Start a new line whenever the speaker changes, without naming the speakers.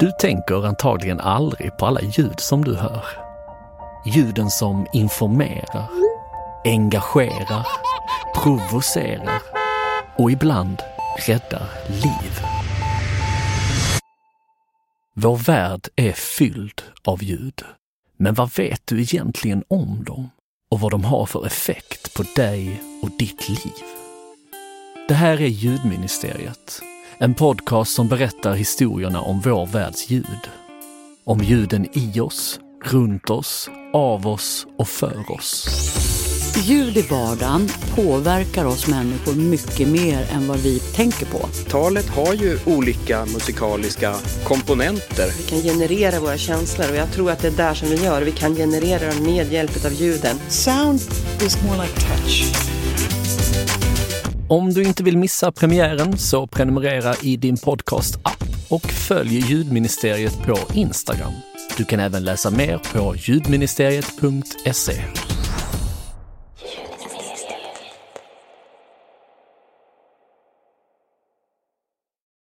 Du tänker antagligen aldrig på alla ljud som du hör. Ljuden som informerar, engagerar, provocerar och ibland räddar liv. Vår värld är fylld av ljud. Men vad vet du egentligen om dem? Och vad de har för effekt på dig och ditt liv? Det här är Ljudministeriet. En podcast som berättar historierna om vår världs ljud. Om ljuden i oss, runt oss, av oss och för oss.
Ljud i vardagen påverkar oss människor mycket mer än vad vi tänker på.
Talet har ju olika musikaliska komponenter.
Vi kan generera våra känslor och jag tror att det är där som vi gör. Vi kan generera dem med hjälp av ljuden.
Sound is more like touch.
Om du inte vill missa premiären så prenumerera i din podcast-app och följ Ljudministeriet på Instagram. Du kan även läsa mer på ljudministeriet.se.